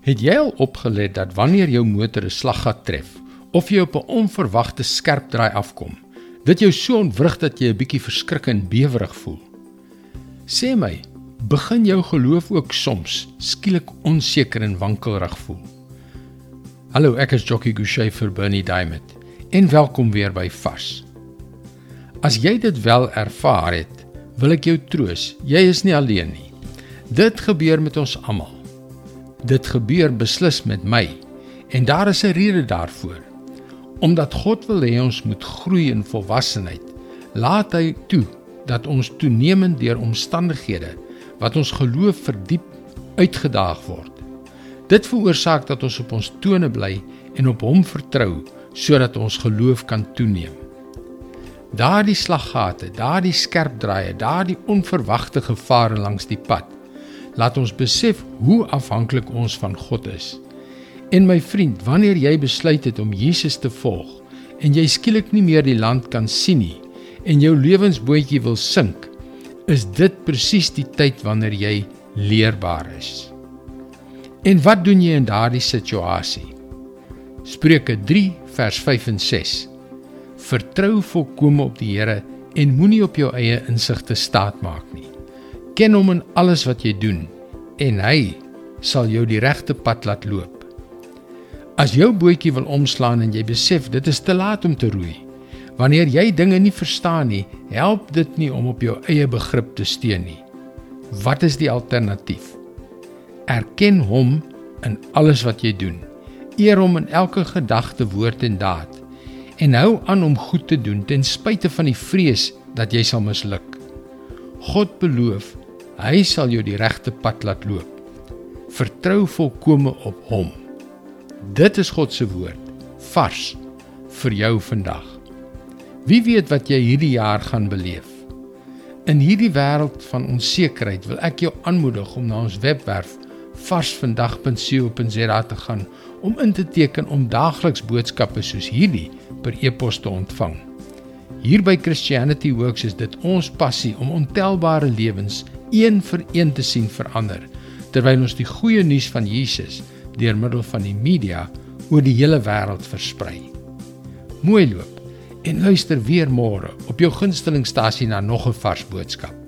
Het jy al opgelet dat wanneer jou motor 'n slaggat tref of jy op 'n onverwagte skerp draai afkom, dit jou so ontwrig dat jy 'n bietjie verskrik en bewerig voel? Sê my, begin jou geloof ook soms skielik onseker en wankelrig voel? Hallo, ek is Jockey Gouchee vir Bernie Diamond. En welkom weer by Vars. As jy dit wel ervaar het, wil ek jou troos, jy is nie alleen nie. Dit gebeur met ons almal. Dit gebeur beslis met my en daar is 'n rede daarvoor. Omdat God wil hê ons moet groei in volwassenheid, laat hy toe dat ons toenemend deur omstandighede wat ons geloof verdiep uitgedaag word. Dit veroorsaak dat ons op ons tone bly en op hom vertrou sodat ons geloof kan toeneem. Daardie slaggate, daardie skerp draaie, daardie onverwagte gevare langs die pad laat ons besef hoe afhanklik ons van God is. En my vriend, wanneer jy besluit het om Jesus te volg en jy skielik nie meer die land kan sien nie en jou lewensbootjie wil sink, is dit presies die tyd wanneer jy leerbaar is. En wat doen jy in daardie situasie? Spreuke 3 vers 5 en 6. Vertrou volkome op die Here en moenie op jou eie insig te staat maak nie. Ken hom in alles wat jy doen en hy sal jou die regte pad laat loop. As jou bootjie wil omslaan en jy besef dit is te laat om te roei, wanneer jy dinge nie verstaan nie, help dit nie om op jou eie begrip te steun nie. Wat is die alternatief? Erken hom in alles wat jy doen. Eer hom in elke gedagte, woord en daad en hou aan om goed te doen ten spyte van die vrees dat jy sal misluk. God beloof Hy sal jou die regte pad laat loop. Vertrou volkome op hom. Dit is God se woord vars vir jou vandag. Wie weet wat jy hierdie jaar gaan beleef? In hierdie wêreld van onsekerheid wil ek jou aanmoedig om na ons webwerf varsvandag.co.za te gaan om in te teken om daagliks boodskappe soos hierdie per e-pos te ontvang. Hier by Christianity Works is dit ons passie om ontelbare lewens een vir een te sien verander terwyl ons die goeie nuus van Jesus deur middel van die media oor die hele wêreld versprei. Mooi loop en luister weer môre op jou gunstelingstasie na nog 'n vars boodskap.